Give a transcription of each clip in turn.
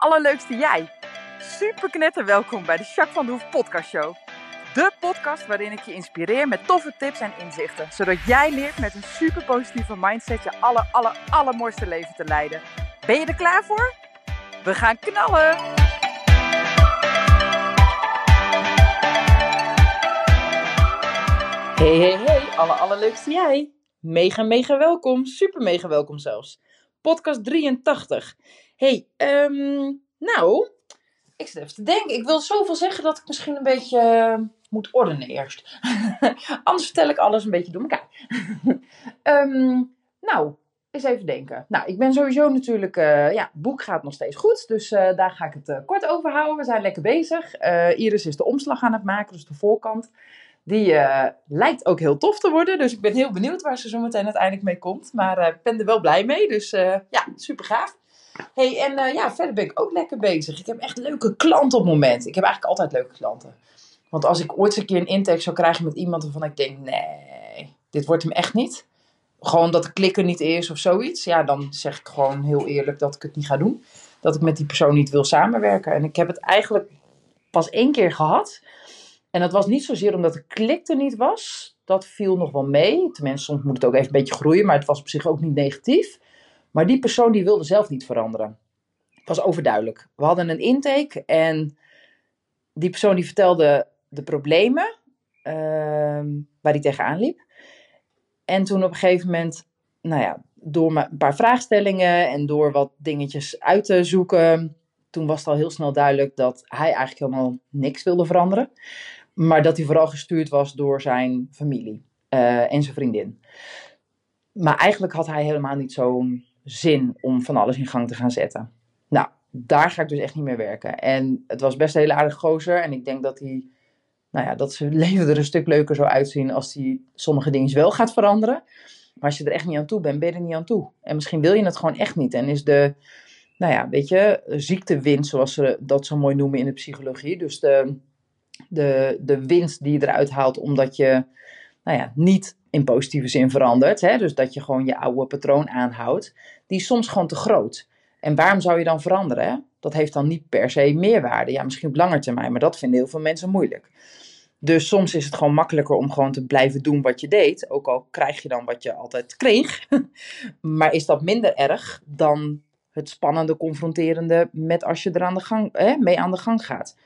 allerleukste jij. Super knetter welkom bij de Jacques van de Hoef podcast show. De podcast waarin ik je inspireer met toffe tips en inzichten. Zodat jij leert met een super positieve mindset je aller, aller, allermooiste leven te leiden. Ben je er klaar voor? We gaan knallen! Hey, hey, hey, alle allerleukste jij. Mega, mega welkom. Super mega welkom zelfs. Podcast 83. Hey, ehm, nou, ik zit even te denken. Ik wil zoveel zeggen dat ik misschien een beetje eh, moet ordenen eerst. Anders vertel ik alles een beetje door elkaar. Ehm, nou, eens even denken. Nou, ik ben sowieso natuurlijk, eh, ja, het boek gaat nog steeds goed. Dus eh, daar ga ik het kort over houden. We zijn lekker bezig. Iris is de omslag aan het maken, dus de voorkant. Die lijkt ook heel tof te worden. Dus ik ben heel benieuwd waar ze zo meteen uiteindelijk mee komt. Maar ik ben er wel blij mee. Dus ja, super gaaf hey, en uh, ja, verder ben ik ook lekker bezig. Ik heb echt leuke klanten op het moment. Ik heb eigenlijk altijd leuke klanten. Want als ik ooit een keer een intake zou krijgen met iemand waarvan ik denk, nee, dit wordt hem echt niet. Gewoon dat de klikker niet is of zoiets. Ja, dan zeg ik gewoon heel eerlijk dat ik het niet ga doen. Dat ik met die persoon niet wil samenwerken. En ik heb het eigenlijk pas één keer gehad. En dat was niet zozeer omdat de klik er niet was. Dat viel nog wel mee. Tenminste, soms moet het ook even een beetje groeien. Maar het was op zich ook niet negatief. Maar die persoon die wilde zelf niet veranderen. Het was overduidelijk. We hadden een intake en die persoon die vertelde de problemen uh, waar hij tegenaan liep. En toen op een gegeven moment, nou ja, door een paar vraagstellingen en door wat dingetjes uit te zoeken, toen was het al heel snel duidelijk dat hij eigenlijk helemaal niks wilde veranderen. Maar dat hij vooral gestuurd was door zijn familie uh, en zijn vriendin. Maar eigenlijk had hij helemaal niet zo'n zin om van alles in gang te gaan zetten. Nou, daar ga ik dus echt niet meer werken. En het was best een hele aardige gozer. En ik denk dat hij, nou ja, dat zijn leven er een stuk leuker zou uitzien als hij sommige dingen wel gaat veranderen. Maar als je er echt niet aan toe bent, ben je er niet aan toe. En misschien wil je het gewoon echt niet. En is de, nou ja, weet je, ziektewinst, zoals ze dat zo mooi noemen in de psychologie. Dus de, de, de winst die je eruit haalt omdat je, nou ja, niet in positieve zin verandert. Hè? Dus dat je gewoon je oude patroon aanhoudt. Die is soms gewoon te groot. En waarom zou je dan veranderen? Dat heeft dan niet per se meerwaarde. Ja, misschien op lange termijn, maar dat vinden heel veel mensen moeilijk. Dus soms is het gewoon makkelijker om gewoon te blijven doen wat je deed. Ook al krijg je dan wat je altijd kreeg. maar is dat minder erg dan het spannende, confronterende met als je er aan de gang, hè, mee aan de gang gaat.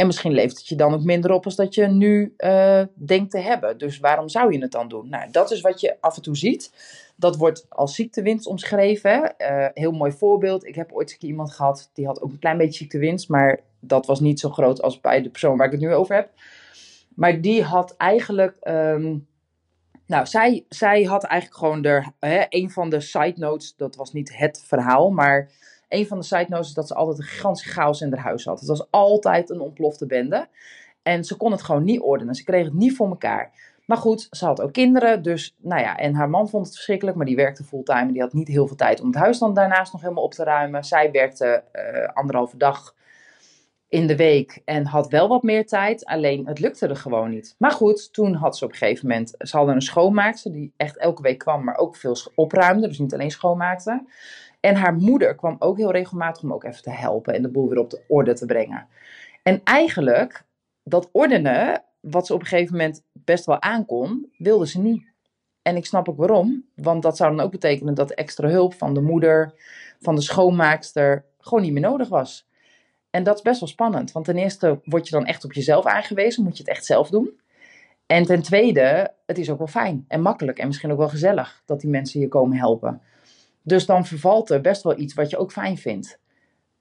En misschien levert het je dan ook minder op als dat je nu uh, denkt te hebben. Dus waarom zou je het dan doen? Nou, dat is wat je af en toe ziet. Dat wordt als ziektewinst omschreven. Uh, heel mooi voorbeeld. Ik heb ooit een keer iemand gehad die had ook een klein beetje ziektewinst. Maar dat was niet zo groot als bij de persoon waar ik het nu over heb. Maar die had eigenlijk. Um, nou, zij, zij had eigenlijk gewoon de, hè, een van de side notes. Dat was niet het verhaal, maar een van de side notes is dat ze altijd een gigantische chaos in haar huis had. Het was altijd een ontplofte bende. En ze kon het gewoon niet ordenen. Ze kreeg het niet voor elkaar. Maar goed, ze had ook kinderen. Dus, nou ja, en haar man vond het verschrikkelijk. Maar die werkte fulltime. En die had niet heel veel tijd om het huis dan daarnaast nog helemaal op te ruimen. Zij werkte uh, anderhalve dag in de week en had wel wat meer tijd. Alleen het lukte er gewoon niet. Maar goed, toen had ze op een gegeven moment. Ze hadden een schoonmaakster die echt elke week kwam, maar ook veel opruimde. Dus niet alleen schoonmaakte. En haar moeder kwam ook heel regelmatig om ook even te helpen en de boel weer op de orde te brengen. En eigenlijk, dat ordenen, wat ze op een gegeven moment best wel aankon, wilde ze niet. En ik snap ook waarom, want dat zou dan ook betekenen dat extra hulp van de moeder, van de schoonmaakster, gewoon niet meer nodig was. En dat is best wel spannend, want ten eerste word je dan echt op jezelf aangewezen, moet je het echt zelf doen. En ten tweede, het is ook wel fijn en makkelijk en misschien ook wel gezellig dat die mensen je komen helpen. Dus dan vervalt er best wel iets wat je ook fijn vindt.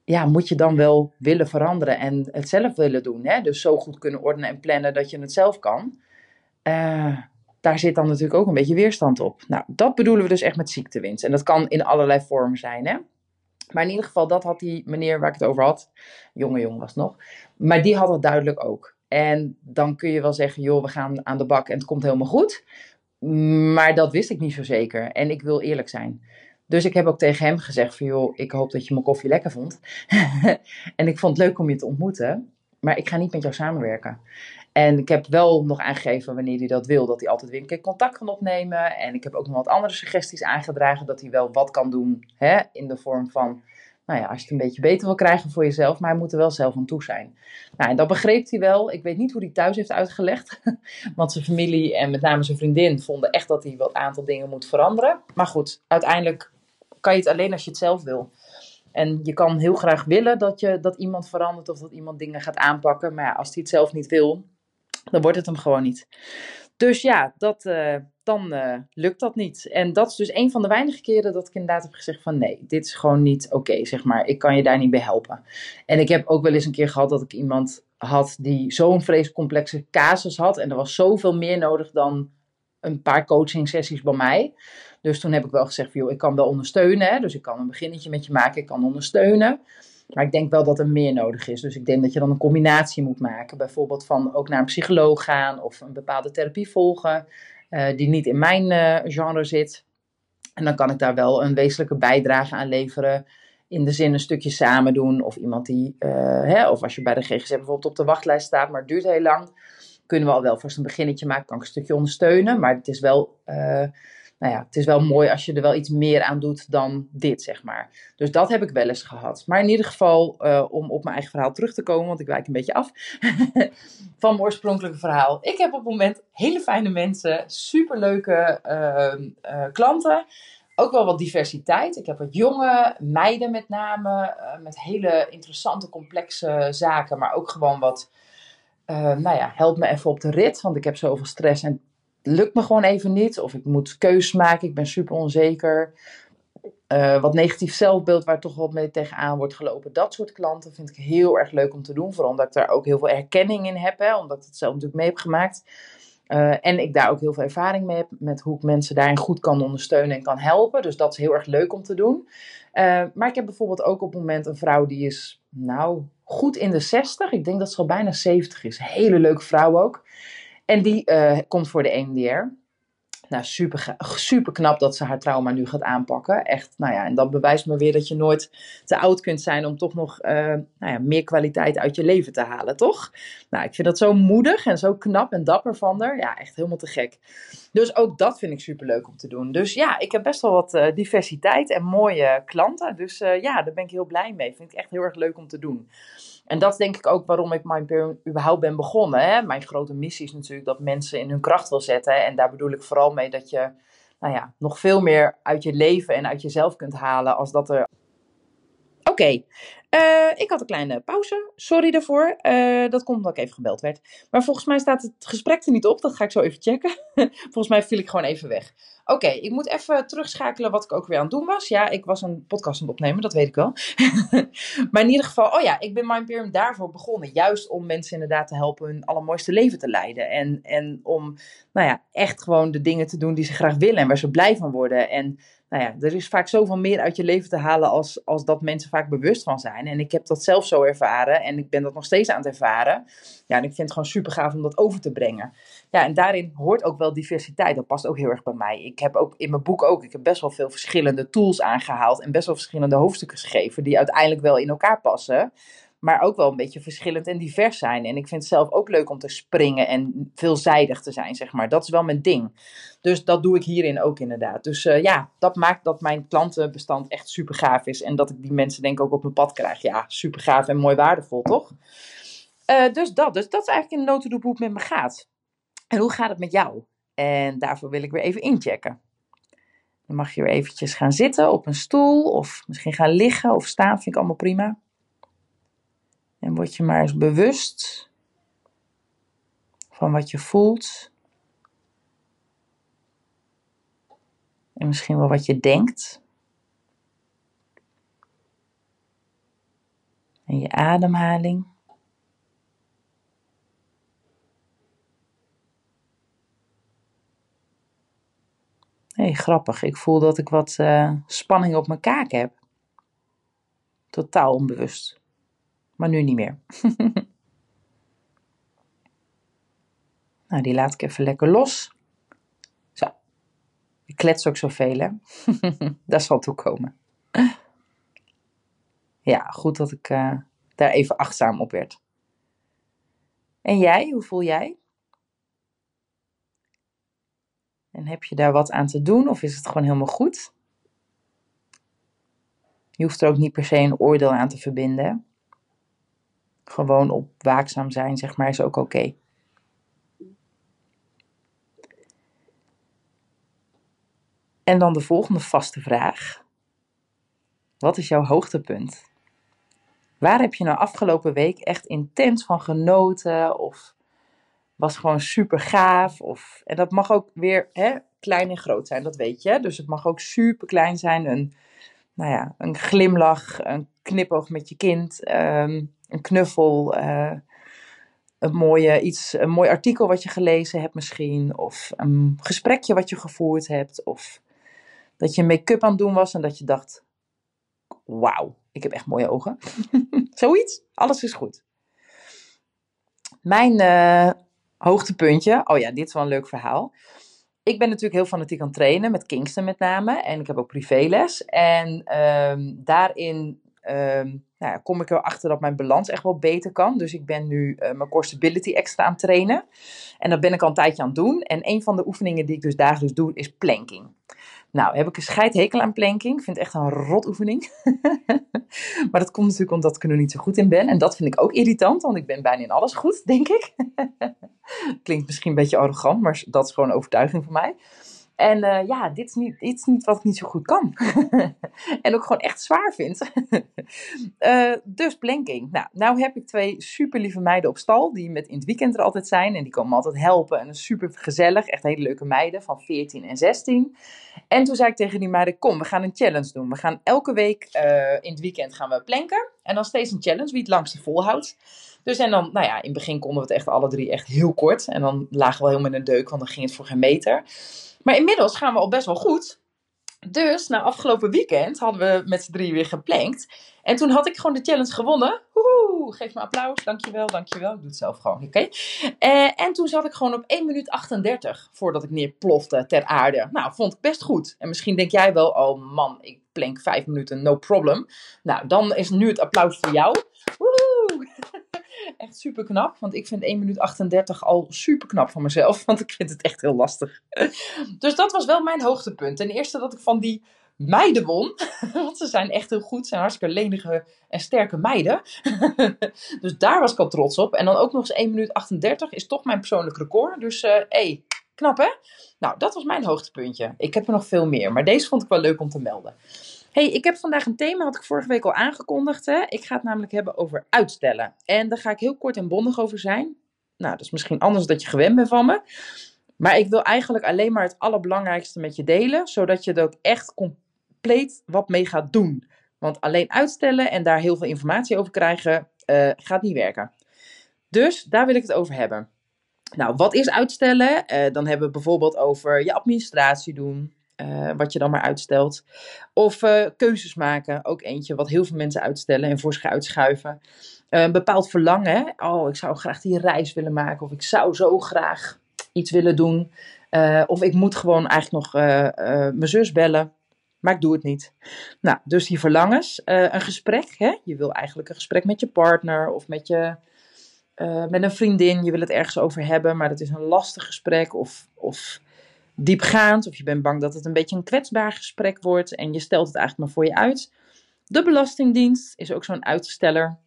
Ja, moet je dan wel willen veranderen en het zelf willen doen. Hè? Dus zo goed kunnen ordenen en plannen dat je het zelf kan. Uh, daar zit dan natuurlijk ook een beetje weerstand op. Nou, dat bedoelen we dus echt met ziektewinst. En dat kan in allerlei vormen zijn. Hè? Maar in ieder geval, dat had die meneer waar ik het over had. Jonge jong was nog. Maar die had het duidelijk ook. En dan kun je wel zeggen, joh, we gaan aan de bak en het komt helemaal goed. Maar dat wist ik niet zo zeker. En ik wil eerlijk zijn. Dus ik heb ook tegen hem gezegd van joh, ik hoop dat je mijn koffie lekker vond. en ik vond het leuk om je te ontmoeten, maar ik ga niet met jou samenwerken. En ik heb wel nog aangegeven wanneer hij dat wil, dat hij altijd weer een keer contact kan opnemen. En ik heb ook nog wat andere suggesties aangedragen dat hij wel wat kan doen hè, in de vorm van nou ja, als je het een beetje beter wil krijgen voor jezelf, maar hij moet er wel zelf aan toe zijn. Nou, en dat begreep hij wel. Ik weet niet hoe hij thuis heeft uitgelegd, want zijn familie en met name zijn vriendin vonden echt dat hij een aantal dingen moet veranderen. Maar goed, uiteindelijk kan je het alleen als je het zelf wil. En je kan heel graag willen dat, je, dat iemand verandert of dat iemand dingen gaat aanpakken. Maar ja, als hij het zelf niet wil, dan wordt het hem gewoon niet. Dus ja, dat, uh, dan uh, lukt dat niet. En dat is dus een van de weinige keren dat ik inderdaad heb gezegd van nee, dit is gewoon niet oké, zeg maar. Ik kan je daar niet bij helpen. En ik heb ook wel eens een keer gehad dat ik iemand had die zo'n vreselijk complexe casus had. En er was zoveel meer nodig dan een paar coaching sessies bij mij. Dus toen heb ik wel gezegd, joh, ik kan wel ondersteunen. Hè? Dus ik kan een beginnetje met je maken, ik kan ondersteunen. Maar ik denk wel dat er meer nodig is. Dus ik denk dat je dan een combinatie moet maken. Bijvoorbeeld van ook naar een psycholoog gaan of een bepaalde therapie volgen. Uh, die niet in mijn uh, genre zit. En dan kan ik daar wel een wezenlijke bijdrage aan leveren. In de zin een stukje samen doen. Of iemand die, uh, hè, of als je bij de GGZ bijvoorbeeld op de wachtlijst staat, maar het duurt heel lang. Kunnen we al wel vast een beginnetje maken, kan ik een stukje ondersteunen. Maar het is wel nou ja, het is wel mooi als je er wel iets meer aan doet dan dit, zeg maar. Dus dat heb ik wel eens gehad. Maar in ieder geval, uh, om op mijn eigen verhaal terug te komen, want ik wijk een beetje af van mijn oorspronkelijke verhaal. Ik heb op het moment hele fijne mensen, superleuke uh, klanten. Ook wel wat diversiteit. Ik heb wat jonge meiden met name, met hele interessante, complexe zaken, maar ook gewoon wat nou ja, help me even op de rit, want ik heb zoveel stress en lukt me gewoon even niet. Of ik moet keuzes maken, ik ben super onzeker. Uh, wat negatief zelfbeeld waar toch wel mee tegenaan wordt gelopen. Dat soort klanten vind ik heel erg leuk om te doen. Vooral omdat ik daar ook heel veel erkenning in heb. Hè, omdat ik het zelf natuurlijk mee heb gemaakt. Uh, en ik daar ook heel veel ervaring mee heb met hoe ik mensen daarin goed kan ondersteunen en kan helpen. Dus dat is heel erg leuk om te doen. Maar ik heb bijvoorbeeld ook op het moment een vrouw die is, nou, goed in de 60. Ik denk dat ze al bijna 70 is. Hele leuke vrouw ook. En die uh, komt voor de EMDR. Nou, super, super knap dat ze haar trauma nu gaat aanpakken. Echt, nou ja, en dat bewijst me weer dat je nooit te oud kunt zijn om toch nog uh, nou ja, meer kwaliteit uit je leven te halen, toch? Nou, ik vind dat zo moedig en zo knap en dapper van haar. Ja, echt helemaal te gek. Dus ook dat vind ik super leuk om te doen. Dus ja, ik heb best wel wat uh, diversiteit en mooie klanten. Dus uh, ja, daar ben ik heel blij mee. Vind ik echt heel erg leuk om te doen. En dat is denk ik ook waarom ik Mindpeer überhaupt ben begonnen. Hè? Mijn grote missie is natuurlijk dat mensen in hun kracht wil zetten. En daar bedoel ik vooral mee dat je nou ja, nog veel meer uit je leven en uit jezelf kunt halen als dat er. Oké. Uh, ik had een kleine pauze. Sorry daarvoor. Uh, dat komt omdat ik even gebeld werd. Maar volgens mij staat het gesprek er niet op. Dat ga ik zo even checken. volgens mij viel ik gewoon even weg. Oké, ik moet even terugschakelen wat ik ook weer aan het doen was. Ja, ik was een podcast aan het opnemen, dat weet ik wel. maar in ieder geval, oh ja, ik ben Mindperium daarvoor begonnen. Juist om mensen inderdaad te helpen hun allermooiste leven te leiden. En, en om, nou ja, echt gewoon de dingen te doen die ze graag willen en waar ze blij van worden. En nou ja, er is vaak zoveel meer uit je leven te halen als, als dat mensen vaak bewust van zijn. En ik heb dat zelf zo ervaren en ik ben dat nog steeds aan het ervaren. Ja, en ik vind het gewoon super gaaf om dat over te brengen. Ja, en daarin hoort ook wel diversiteit. Dat past ook heel erg bij mij. Ik heb ook in mijn boek ook, ik heb best wel veel verschillende tools aangehaald en best wel verschillende hoofdstukken geschreven die uiteindelijk wel in elkaar passen maar ook wel een beetje verschillend en divers zijn. En ik vind het zelf ook leuk om te springen en veelzijdig te zijn, zeg maar. Dat is wel mijn ding. Dus dat doe ik hierin ook inderdaad. Dus uh, ja, dat maakt dat mijn klantenbestand echt super gaaf is. En dat ik die mensen denk ik ook op mijn pad krijg. Ja, super gaaf en mooi waardevol, toch? Uh, dus dat. Dus dat is eigenlijk in de notendop hoe het met me gaat. En hoe gaat het met jou? En daarvoor wil ik weer even inchecken. Dan mag je weer eventjes gaan zitten op een stoel of misschien gaan liggen of staan, vind ik allemaal prima. En word je maar eens bewust van wat je voelt. En misschien wel wat je denkt. En je ademhaling. Hé, hey, grappig. Ik voel dat ik wat uh, spanning op mijn kaak heb. Totaal onbewust maar nu niet meer. nou, die laat ik even lekker los. Zo. Ik klets ook zoveel, hè? dat zal toekomen. ja, goed dat ik uh, daar even achtzaam op werd. En jij, hoe voel jij? En heb je daar wat aan te doen of is het gewoon helemaal goed? Je hoeft er ook niet per se een oordeel aan te verbinden. Gewoon op waakzaam zijn, zeg maar, is ook oké. En dan de volgende vaste vraag. Wat is jouw hoogtepunt? Waar heb je nou afgelopen week echt intens van genoten? Of was gewoon super gaaf? Of, en dat mag ook weer hè, klein en groot zijn, dat weet je. Dus het mag ook super klein zijn. Een, nou ja, een glimlach, een knipoog met je kind, ehm, een knuffel, uh, een, mooie, iets, een mooi artikel wat je gelezen hebt misschien. Of een gesprekje wat je gevoerd hebt. Of dat je make-up aan het doen was en dat je dacht, wauw, ik heb echt mooie ogen. Zoiets, alles is goed. Mijn uh, hoogtepuntje, oh ja, dit is wel een leuk verhaal. Ik ben natuurlijk heel fanatiek aan het trainen, met Kingston met name. En ik heb ook privéles. En ehm, daarin um, nou kom ik erachter dat mijn balans echt wel beter kan. Dus ik ben nu uh, mijn core stability extra aan het trainen. En dat ben ik al een tijdje aan het doen. En een van de oefeningen die ik dus dagelijks doe, is planking. Nou, heb ik een scheidhekel aan planking. Ik vind het echt een rotoefening. maar dat komt natuurlijk omdat ik er nu niet zo goed in ben. En dat vind ik ook irritant, want ik ben bijna in alles goed, denk ik. Klinkt misschien een beetje arrogant, maar dat is gewoon een overtuiging voor mij. En uh, ja, dit is, niet, niet wat ik niet zo goed kan. en ook gewoon echt zwaar vind. uh, dus planking. Nou, nou heb ik twee super lieve meiden op stal. Die met in het weekend er altijd zijn. En die komen altijd helpen. En super gezellig. Echt hele leuke meiden van 14 en 16. En toen zei ik tegen die meiden: Kom, we gaan een challenge doen. We gaan elke week uh, in het weekend gaan we planken. En dan steeds een challenge wie het langste volhoudt. Dus en dan, nou ja, in het begin konden we het echt alle drie echt heel kort. En dan lagen we helemaal in een deuk, want dan ging het voor geen meter. Maar inmiddels gaan we al best wel goed. Dus na afgelopen weekend hadden we met z'n drie weer geplankt. En toen had ik gewoon de challenge gewonnen. Woehoe, geef me applaus. Dankjewel, dankjewel. Ik doe het zelf gewoon, oké? Uh, en toen zat ik gewoon op 1 minuut 38 voordat ik neerplofte ter aarde. Nou, vond ik best goed. En misschien denk jij wel, oh man, ik plank 5 minuten, no problem. Nou, dan is nu het applaus voor jou. Woehoe! Echt super knap. Want ik vind 1 minuut 38 al super knap van mezelf. Want ik vind het echt heel lastig. Dus dat was wel mijn hoogtepunt. Ten eerste dat ik van die meiden won. Want ze zijn echt heel goed. Ze zijn hartstikke lenige en sterke meiden. Dus daar was ik al trots op. En dan ook nog eens 1 minuut 38 is toch mijn persoonlijk record. Dus hé, uh, hey, knap hè? Nou, dat was mijn hoogtepuntje. Ik heb er nog veel meer. Maar deze vond ik wel leuk om te melden hey, ik heb vandaag een thema, had ik vorige week al aangekondigd. Hè? Ik ga het namelijk hebben over uitstellen. En daar ga ik heel kort en bondig over zijn. Nou, dat is misschien anders dan je gewend bent van me. Maar ik wil eigenlijk alleen maar het allerbelangrijkste met je delen, zodat je er ook echt compleet wat mee gaat doen. Want alleen uitstellen en daar heel veel informatie over krijgen, uh, gaat niet werken. Dus daar wil ik het over hebben. Nou, wat is uitstellen? Uh, dan hebben we bijvoorbeeld over je administratie doen, uh, wat je dan maar uitstelt. Of uh, keuzes maken, ook eentje wat heel veel mensen uitstellen en voor zich uitschuiven. Uh, een bepaald verlangen, oh ik zou graag die reis willen maken of ik zou zo graag iets willen doen. of ik moet gewoon eigenlijk nog mijn zus bellen, maar ik doe het niet. Nou, dus die verlangens. een gesprek, hè? je wil eigenlijk een gesprek met je partner of met je... met een vriendin, je wil het ergens over hebben, maar dat is een lastig gesprek. Of, of diepgaand of je bent bang dat het een beetje een kwetsbaar gesprek wordt en je stelt het eigenlijk maar voor je uit. De Belastingdienst is ook zo'n uitsteller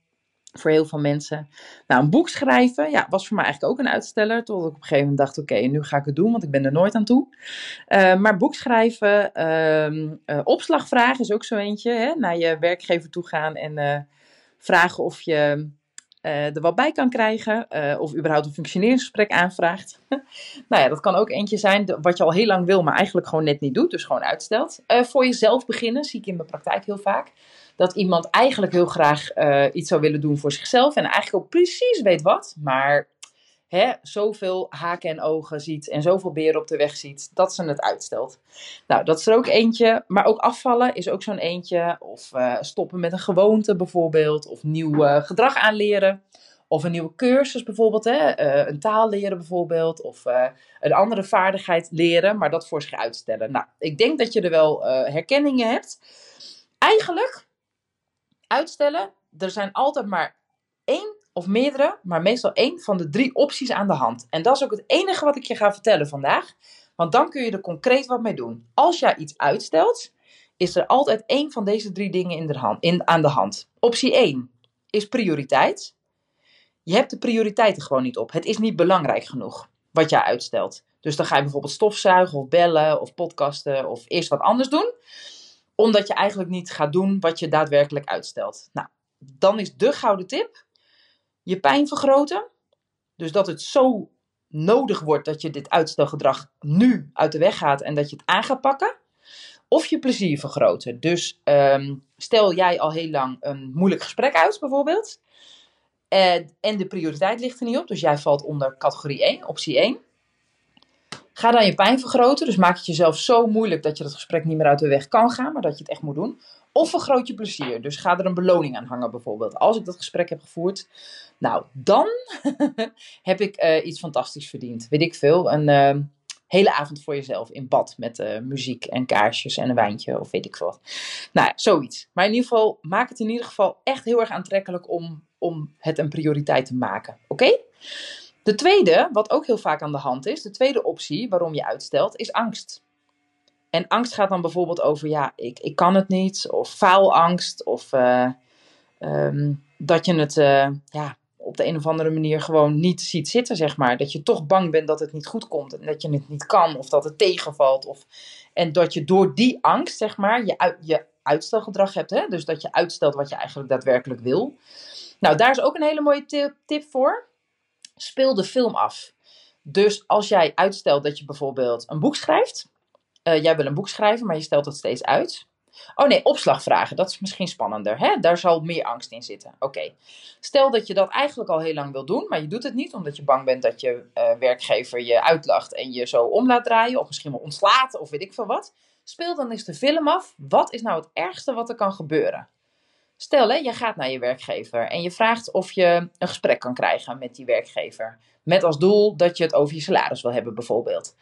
voor heel veel mensen. Nou, een boek schrijven ja, was voor mij eigenlijk ook een uitsteller. Tot ik op een gegeven moment dacht: oké, nu ga ik het doen, want ik ben er nooit aan toe. Uh, maar boek schrijven, uh, uh, opslagvragen is ook zo eentje. Hè? Naar je werkgever toe gaan en eh, vragen of je uh, er wat bij kan krijgen. Uh, of überhaupt een functioneringsgesprek aanvraagt. nou ja, dat kan ook eentje zijn wat je al heel lang wil, maar eigenlijk gewoon net niet doet. Dus gewoon uitstelt. Uh, voor jezelf beginnen, zie ik in mijn praktijk heel vaak. Dat iemand eigenlijk heel graag iets zou willen doen voor zichzelf. En eigenlijk ook precies weet wat. Maar hè, zoveel haken en ogen ziet en zoveel beren op de weg ziet, dat ze het uitstelt. Nou, dat is er ook eentje. Maar ook afvallen is ook zo'n eentje. Of uh, stoppen met een gewoonte bijvoorbeeld. Of nieuw uh, gedrag aanleren. Of een nieuwe cursus bijvoorbeeld. Hè? Uh, een taal leren bijvoorbeeld. Of een andere vaardigheid leren, maar dat voor zich uitstellen. Nou, ik denk dat je er wel herkenningen hebt. Eigenlijk, uitstellen, er zijn altijd maar één of meerdere, maar meestal één van de drie opties aan de hand. En dat is ook het enige wat ik je ga vertellen vandaag. Want dan kun je er concreet wat mee doen. Als jij iets uitstelt, is er altijd één van deze drie dingen in de hand, in, aan de hand. Optie 1 is prioriteit. Je hebt de prioriteiten gewoon niet op. Het is niet belangrijk genoeg wat jij uitstelt. Dus dan ga je bijvoorbeeld stofzuigen of bellen of podcasten of eerst wat anders doen. Omdat je eigenlijk niet gaat doen wat je daadwerkelijk uitstelt. Nou, dan is de gouden tip je pijn vergroten. Dus dat het zo nodig wordt dat je dit uitstelgedrag nu uit de weg gaat en dat je het aan gaat pakken. Of je plezier vergroten. Dus ehm, stel jij al heel lang een moeilijk gesprek uit, bijvoorbeeld. En, en de prioriteit ligt er niet op. Dus jij valt onder categorie 1, optie 1. Ga dan je pijn vergroten. Dus maak het jezelf zo moeilijk dat je dat gesprek niet meer uit de weg kan gaan, maar dat je het echt moet doen. Of vergroot je plezier. Dus ga er een beloning aan hangen bijvoorbeeld. Als ik dat gesprek heb gevoerd, nou dan heb ik uh, iets fantastisch verdiend. Weet ik veel. Een uh, hele avond voor jezelf in bad met uh, muziek en kaarsjes en een wijntje of weet ik veel. Nou zoiets. Maar in ieder geval, maak het in ieder geval echt heel erg aantrekkelijk om, om het een prioriteit te maken. Oké? De tweede, wat ook heel vaak aan de hand is, de tweede optie waarom je uitstelt, is angst. En angst gaat dan bijvoorbeeld over, ja, ik, ik kan het niet, of faalangst, of uh, um, dat je het uh, ja, op de een of andere manier gewoon niet ziet zitten, zeg maar. Dat je toch bang bent dat het niet goed komt en dat je het niet kan, of dat het tegenvalt. Of, en dat je door die angst, zeg maar, je, je uitstelgedrag hebt, hè? dus dat je uitstelt wat je eigenlijk daadwerkelijk wil. Nou, daar is ook een hele mooie tip, tip voor. Speel de film af. Dus als jij uitstelt dat je bijvoorbeeld een boek schrijft, uh, jij wil een boek schrijven, maar je stelt het steeds uit. Oh nee, opslagvragen, dat is misschien spannender. Hè? Daar zal meer angst in zitten. Oké. Stel dat je dat eigenlijk al heel lang wil doen, maar je doet het niet omdat je bang bent dat je uh, werkgever je uitlacht en je zo om laat draaien, of misschien wel ontslaat, of weet ik veel wat. Speel dan eens de film af. Wat is nou het ergste wat er kan gebeuren? Stel, hè, je gaat naar je werkgever en je vraagt of je een gesprek kan krijgen met die werkgever. Met als doel dat je het over je salaris wil hebben, bijvoorbeeld.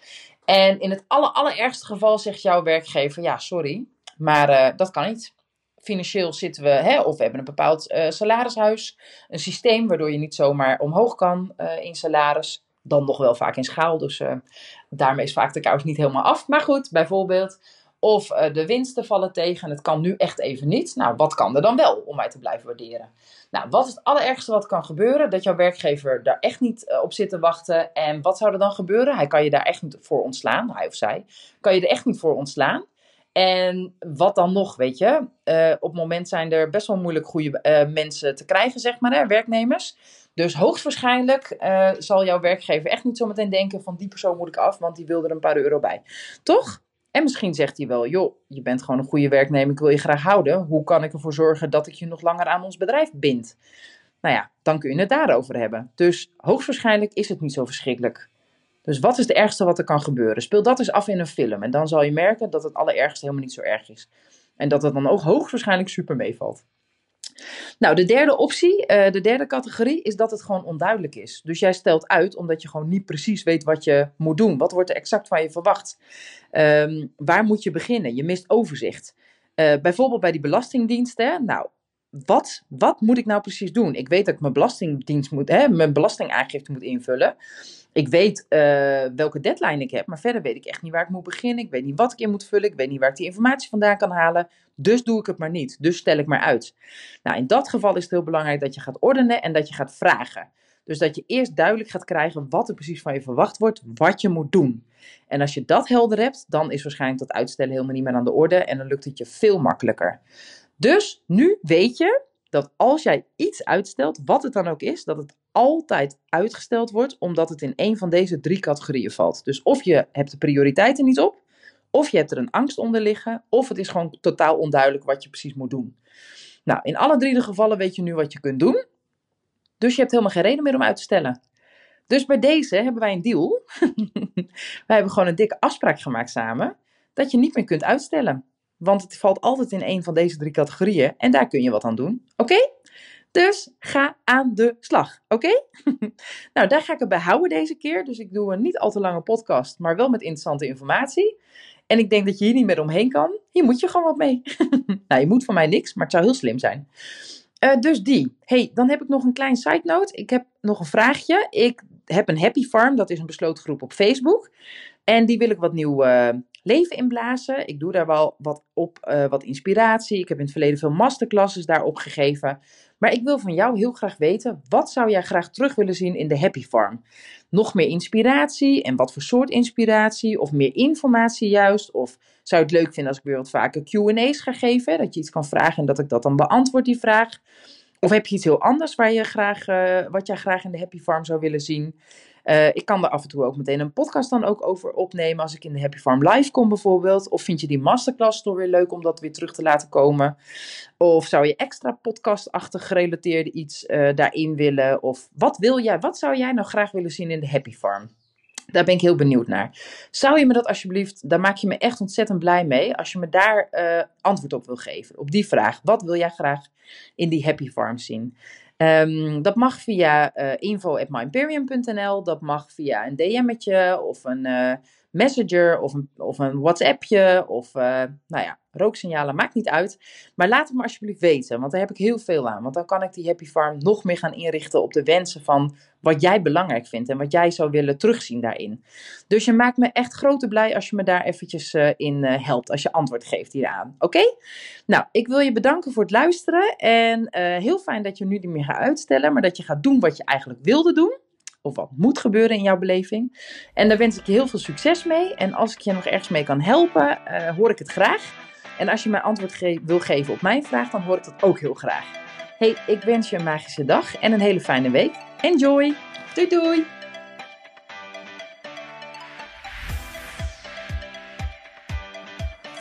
En in het aller, allerergste geval zegt jouw werkgever: Ja, sorry, maar uh, dat kan niet. Financieel zitten we, hè, of we hebben een bepaald uh, salarishuis, een systeem waardoor je niet zomaar omhoog kan uh, in salaris. Dan nog wel vaak in schaal, dus daarmee is vaak de kous niet helemaal af. Maar goed, bijvoorbeeld. Of de winsten vallen tegen en het kan nu echt even niet. Nou, wat kan er dan wel om mij te blijven waarderen? Nou, wat is het allerergste wat kan gebeuren? Dat jouw werkgever daar echt niet op zit te wachten. En wat zou er dan gebeuren? Hij kan je daar echt niet voor ontslaan, hij of zij. Kan je er echt niet voor ontslaan. En wat dan nog, weet je? Uh, op het moment zijn er best wel moeilijk goede mensen te krijgen, zeg maar, hè, werknemers. Dus hoogstwaarschijnlijk zal jouw werkgever echt niet zometeen denken van die persoon moet ik af, want die wil er een paar euro bij. Toch? En misschien zegt hij wel, joh, je bent gewoon een goede werknemer, ik wil je graag houden. Hoe kan ik ervoor zorgen dat ik je nog langer aan ons bedrijf bind? Nou ja, dan kun je het daarover hebben. Dus hoogstwaarschijnlijk is het niet zo verschrikkelijk. Dus wat is het ergste wat er kan gebeuren? Speel dat eens af in een film. En dan zal je merken dat het allerergste helemaal niet zo erg is. En dat het dan ook hoogstwaarschijnlijk super meevalt. Nou, de derde optie, uh, de derde categorie, is dat het gewoon onduidelijk is. Dus jij stelt uit omdat je gewoon niet precies weet wat je moet doen. Wat wordt er exact van je verwacht? Um, waar moet je beginnen? Je mist overzicht. Uh, bijvoorbeeld bij die belastingdiensten. Nou, wat, wat moet ik nou precies doen? Ik weet dat ik mijn belastingdienst moet, hè, mijn belastingaangifte moet invullen. Ik weet uh, welke deadline ik heb, maar verder weet ik echt niet waar ik moet beginnen. Ik weet niet wat ik in moet vullen. Ik weet niet waar ik die informatie vandaan kan halen. Dus doe ik het maar niet. Dus stel ik maar uit. Nou, in dat geval is het heel belangrijk dat je gaat ordenen en dat je gaat vragen. Dus dat je eerst duidelijk gaat krijgen wat er precies van je verwacht wordt, wat je moet doen. En als je dat helder hebt, dan is waarschijnlijk dat uitstellen helemaal niet meer aan de orde en dan lukt het je veel makkelijker. Dus nu weet je dat als jij iets uitstelt, wat het dan ook is, dat het altijd uitgesteld wordt, omdat het in een van deze drie categorieën valt. Dus of je hebt de prioriteiten niet op, of je hebt er een angst onder liggen, of het is gewoon totaal onduidelijk wat je precies moet doen. Nou, in alle drie de gevallen weet je nu wat je kunt doen. Dus je hebt helemaal geen reden meer om uit te stellen. Dus bij deze hebben wij een deal. wij hebben gewoon een dikke afspraak gemaakt samen. Dat je niet meer kunt uitstellen. Want het valt altijd in een van deze drie categorieën. En daar kun je wat aan doen. Oké? Dus ga aan de slag. Oké? nou, daar ga ik het bij houden deze keer. Dus ik doe een niet al te lange podcast, maar wel met interessante informatie. En ik denk dat je hier niet meer omheen kan. Hier moet je gewoon wat mee. nou, je moet van mij niks, maar het zou heel slim zijn. Uh, dus die. hey, dan heb ik nog een klein side note. Ik heb nog een vraagje. Ik heb een Happy Farm, dat is een besloten groep op Facebook. En die wil ik wat nieuw uh, leven inblazen. Ik doe daar wel wat op, uh, wat inspiratie. Ik heb in het verleden veel masterclasses daarop gegeven. Maar ik wil van jou heel graag weten, wat zou jij graag terug willen zien in de Happy Farm? Nog meer inspiratie en wat voor soort inspiratie? Of meer informatie juist? Of zou je het leuk vinden als ik weer wat vaker Q&A's ga geven? Dat je iets kan vragen en dat ik dat dan beantwoord, die vraag. Of heb je iets heel anders waar je graag, uh, wat jij graag in de Happy Farm zou willen zien? Uh, ik kan er af en toe ook meteen een podcast dan ook over opnemen als ik in de Happy Farm live kom bijvoorbeeld. Of vind je die masterclass toch weer leuk om dat weer terug te laten komen? Of zou je extra podcastachtig gerelateerde iets uh, daarin willen? Of wat wil jij, wat zou jij nou graag willen zien in de Happy Farm? Daar ben ik heel benieuwd naar. Zou je me dat alsjeblieft, daar maak je me echt ontzettend blij mee, als je me daar uh, antwoord op wil geven. Op die vraag. Wat wil jij graag in die Happy Farm zien? Um, dat mag via uh, info.myimperium.nl, dat mag via een DM'tje of een uh, messenger of een, of een WhatsAppje of uh, nou ja, rooksignalen, maakt niet uit. Maar laat het me alsjeblieft weten, want daar heb ik heel veel aan. Want dan kan ik die Happy Farm nog meer gaan inrichten op de wensen van wat jij belangrijk vindt en wat jij zou willen terugzien daarin. Dus je maakt me echt grote blij als je me daar eventjes uh, in uh, helpt, als je antwoord geeft hieraan. Oké? Nou, ik wil je bedanken voor het luisteren en uh, heel fijn dat je nu niet meer gaat uitstellen, maar dat je gaat doen wat je eigenlijk wilde doen of wat moet gebeuren in jouw beleving. En daar wens ik je heel veel succes mee. En als ik je nog ergens mee kan helpen, hoor ik het graag. En als je mij antwoord ge wil geven op mijn vraag, dan hoor ik dat ook heel graag. Hey, ik wens je een magische dag en een hele fijne week. Enjoy! Doei doei!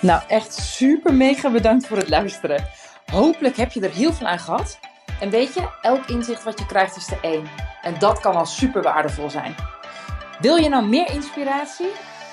Nou, echt super mega bedankt voor het luisteren. Hopelijk heb je er heel veel aan gehad. En weet je, elk inzicht wat je krijgt is er één. En dat kan al super waardevol zijn. Wil je nou meer inspiratie?